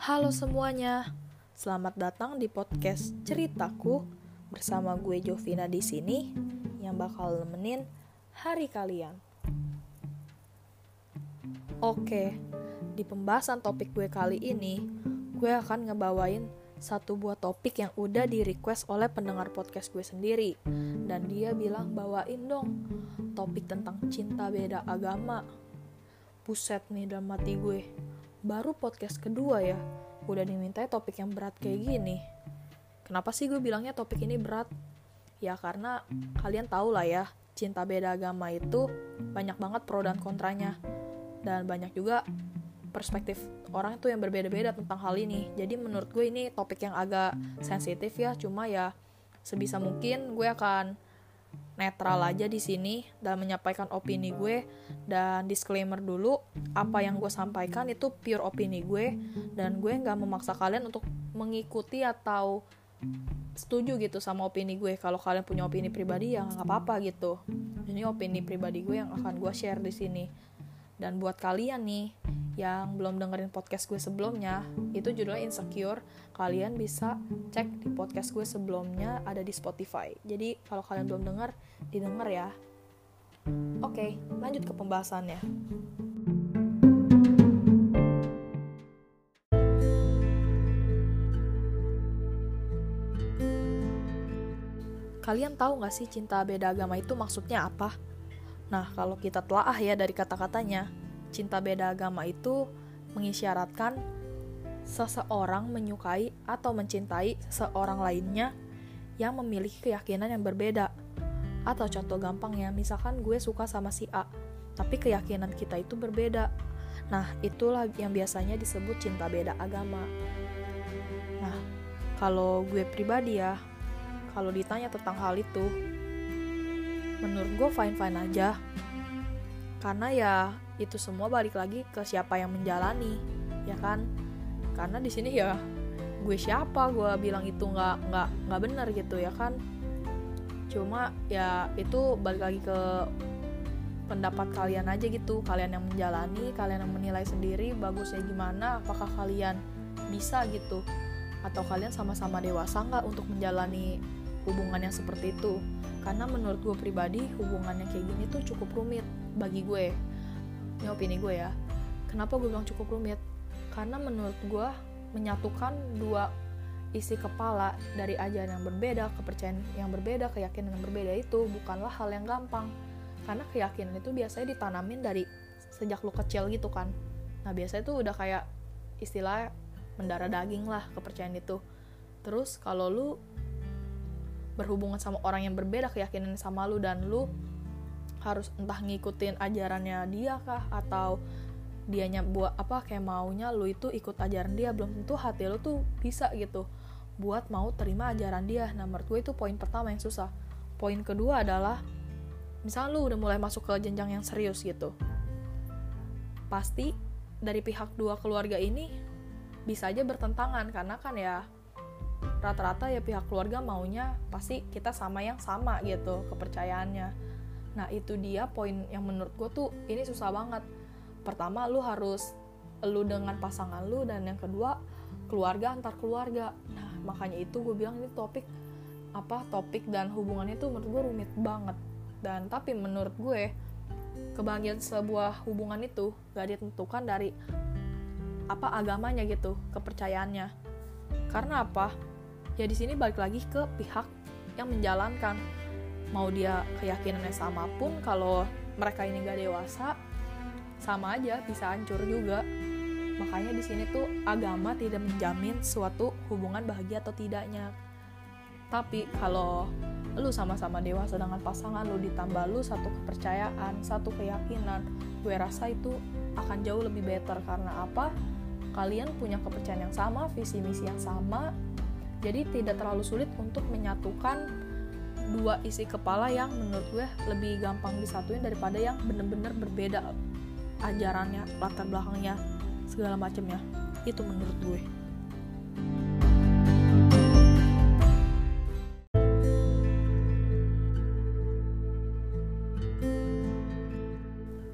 Halo semuanya, selamat datang di podcast ceritaku. Bersama gue Jovina di sini yang bakal nemenin hari kalian. Oke, di pembahasan topik gue kali ini, gue akan ngebawain satu buah topik yang udah di request oleh pendengar podcast gue sendiri. Dan dia bilang bawain dong topik tentang cinta beda agama. Buset nih dalam mati gue baru podcast kedua ya. Udah diminta topik yang berat kayak gini. Kenapa sih gue bilangnya topik ini berat? Ya karena kalian tau lah ya cinta beda agama itu banyak banget pro dan kontranya. Dan banyak juga perspektif orang itu yang berbeda-beda tentang hal ini. Jadi menurut gue ini topik yang agak sensitif ya. Cuma ya sebisa mungkin gue akan netral aja di sini dan menyampaikan opini gue. Dan disclaimer dulu apa yang gue sampaikan itu pure opini gue. Dan gue nggak memaksa kalian untuk mengikuti atau setuju gitu sama opini gue. Kalau kalian punya opini pribadi ya nggak apa-apa gitu. Ini opini pribadi gue yang akan gue share di sini. Dan buat kalian nih yang belum dengerin podcast gue sebelumnya, itu judulnya Insecure. Kalian bisa cek di podcast gue sebelumnya ada di Spotify. Jadi kalau kalian belum denger, didengar ya. Oke, lanjut ke pembahasannya. Kalian tahu gak sih cinta beda agama itu maksudnya apa? Nah, kalau kita telah ya dari kata-katanya, cinta beda agama itu mengisyaratkan seseorang menyukai atau mencintai seseorang lainnya yang memiliki keyakinan yang berbeda. Atau contoh gampangnya, misalkan gue suka sama si A, tapi keyakinan kita itu berbeda. Nah, itulah yang biasanya disebut cinta beda agama. Nah, kalau gue pribadi ya, kalau ditanya tentang hal itu, menurut gue fine fine aja karena ya itu semua balik lagi ke siapa yang menjalani ya kan? Karena di sini ya gue siapa? Gue bilang itu nggak nggak nggak benar gitu ya kan? Cuma ya itu balik lagi ke pendapat kalian aja gitu. Kalian yang menjalani kalian yang menilai sendiri bagusnya gimana? Apakah kalian bisa gitu? Atau kalian sama-sama dewasa nggak untuk menjalani hubungan yang seperti itu? Karena menurut gue pribadi hubungan yang kayak gini tuh cukup rumit bagi gue ini opini gue ya kenapa gue bilang cukup rumit? Karena menurut gue menyatukan dua isi kepala dari ajaran yang berbeda kepercayaan yang berbeda keyakinan yang berbeda itu bukanlah hal yang gampang. Karena keyakinan itu biasanya ditanamin dari sejak lu kecil gitu kan. Nah biasanya itu udah kayak istilah mendarah daging lah kepercayaan itu. Terus kalau lu berhubungan sama orang yang berbeda keyakinan sama lu dan lu harus entah ngikutin ajarannya dia kah atau dianya buat apa kayak maunya lu itu ikut ajaran dia belum tentu hati lu tuh bisa gitu buat mau terima ajaran dia. Nah menurut gue itu poin pertama yang susah. Poin kedua adalah misal lu udah mulai masuk ke jenjang yang serius gitu pasti dari pihak dua keluarga ini bisa aja bertentangan karena kan ya rata-rata ya pihak keluarga maunya pasti kita sama yang sama gitu kepercayaannya nah itu dia poin yang menurut gue tuh ini susah banget. Pertama lu harus lu dengan pasangan lu dan yang kedua keluarga antar keluarga. Nah makanya itu gue bilang ini topik apa topik dan hubungannya tuh menurut gue rumit banget. Dan tapi menurut gue kebahagiaan sebuah hubungan itu gak ditentukan dari apa agamanya gitu kepercayaannya. Karena apa? Ya di sini balik lagi ke pihak yang menjalankan mau dia keyakinannya sama pun kalau mereka ini gak dewasa sama aja bisa hancur juga. Makanya di sini tuh agama tidak menjamin suatu hubungan bahagia atau tidaknya. Tapi kalau lu sama-sama dewasa dengan pasangan lu ditambah lu satu kepercayaan satu keyakinan gue rasa itu akan jauh lebih better. Karena apa? Kalian punya kepercayaan yang sama visi misi yang sama. Jadi tidak terlalu sulit untuk menyatukan dua isi kepala yang menurut gue lebih gampang disatuin daripada yang bener-bener berbeda ajarannya latar belakangnya segala macamnya itu menurut gue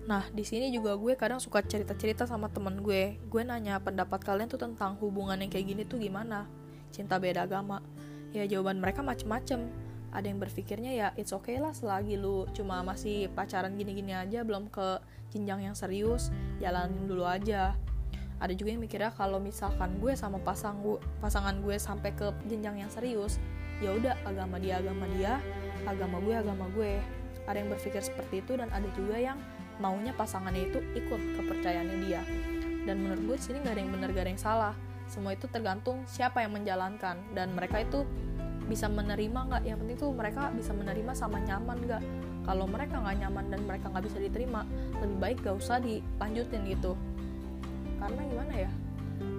Nah, di sini juga gue kadang suka cerita-cerita sama temen gue. Gue nanya pendapat kalian tuh tentang hubungan yang kayak gini tuh gimana? Cinta beda agama. Ya jawaban mereka macem-macem. Ada yang berpikirnya ya it's okay lah selagi lu cuma masih pacaran gini-gini aja belum ke jenjang yang serius, jalanin dulu aja. Ada juga yang mikirnya kalau misalkan gue sama pasang gue, pasangan gue sampai ke jenjang yang serius, ya udah agama dia agama dia, agama gue agama gue. Ada yang berpikir seperti itu dan ada juga yang maunya pasangannya itu ikut kepercayaannya dia dan menurut gue sini gak ada yang benar gak ada yang salah semua itu tergantung siapa yang menjalankan dan mereka itu bisa menerima nggak? Yang penting tuh mereka bisa menerima sama nyaman nggak? Kalau mereka nggak nyaman dan mereka nggak bisa diterima lebih baik gak usah dilanjutin gitu. Karena gimana ya?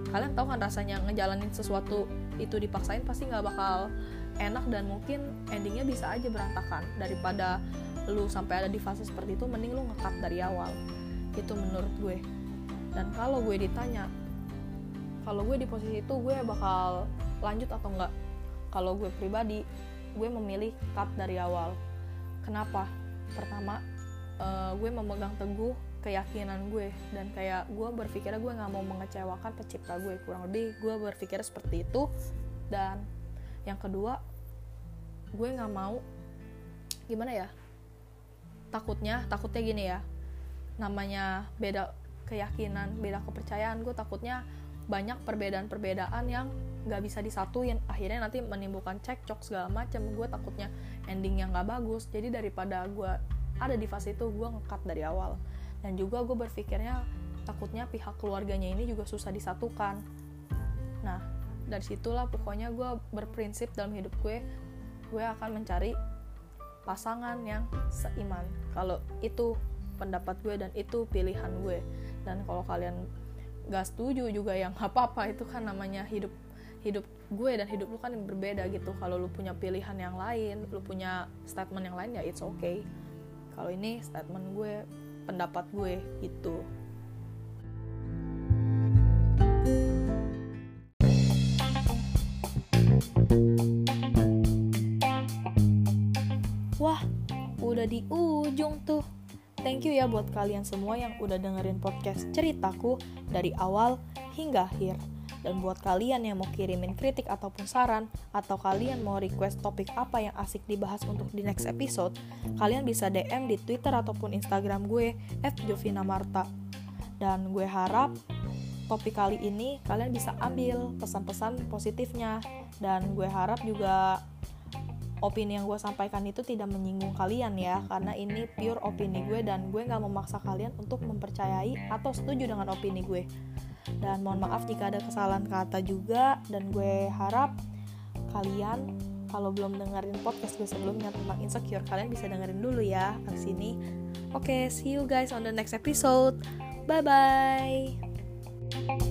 Kalian tahu kan rasanya ngejalanin sesuatu itu dipaksain pasti nggak bakal enak dan mungkin endingnya bisa aja berantakan. Daripada lu sampai ada di fase seperti itu mending lu ngekat dari awal. Itu menurut gue. Dan kalau gue ditanya kalau gue di posisi itu gue bakal lanjut atau enggak kalau gue pribadi gue memilih cut dari awal. Kenapa? Pertama uh, gue memegang teguh keyakinan gue dan kayak gue berpikir gue nggak mau mengecewakan pencipta gue kurang lebih gue berpikir seperti itu. Dan yang kedua gue nggak mau gimana ya takutnya takutnya gini ya namanya beda keyakinan beda kepercayaan gue takutnya banyak perbedaan-perbedaan yang nggak bisa disatuin. Akhirnya nanti menimbulkan cekcok segala macam gue takutnya ending yang nggak bagus. Jadi daripada gue ada di fase itu gue ngekat dari awal. Dan juga gue berpikirnya takutnya pihak keluarganya ini juga susah disatukan. Nah dari situlah pokoknya gue berprinsip dalam hidup gue gue akan mencari pasangan yang seiman. Kalau itu pendapat gue dan itu pilihan gue. Dan kalau kalian gak setuju juga yang apa-apa. Itu kan namanya hidup hidup gue dan hidup lu kan berbeda gitu kalau lu punya pilihan yang lain lu punya statement yang lain ya it's okay kalau ini statement gue pendapat gue gitu Wah, udah di ujung tuh. Thank you ya buat kalian semua yang udah dengerin podcast ceritaku dari awal hingga akhir. Dan buat kalian yang mau kirimin kritik ataupun saran, atau kalian mau request topik apa yang asik dibahas untuk di next episode, kalian bisa DM di Twitter ataupun Instagram gue, @jovinamarta. Dan gue harap topik kali ini kalian bisa ambil pesan-pesan positifnya. Dan gue harap juga opini yang gue sampaikan itu tidak menyinggung kalian ya karena ini pure opini gue dan gue nggak memaksa kalian untuk mempercayai atau setuju dengan opini gue dan mohon maaf jika ada kesalahan kata juga. Dan gue harap kalian kalau belum dengerin podcast gue sebelumnya tentang insecure kalian bisa dengerin dulu ya ke sini. Oke okay, see you guys on the next episode. Bye bye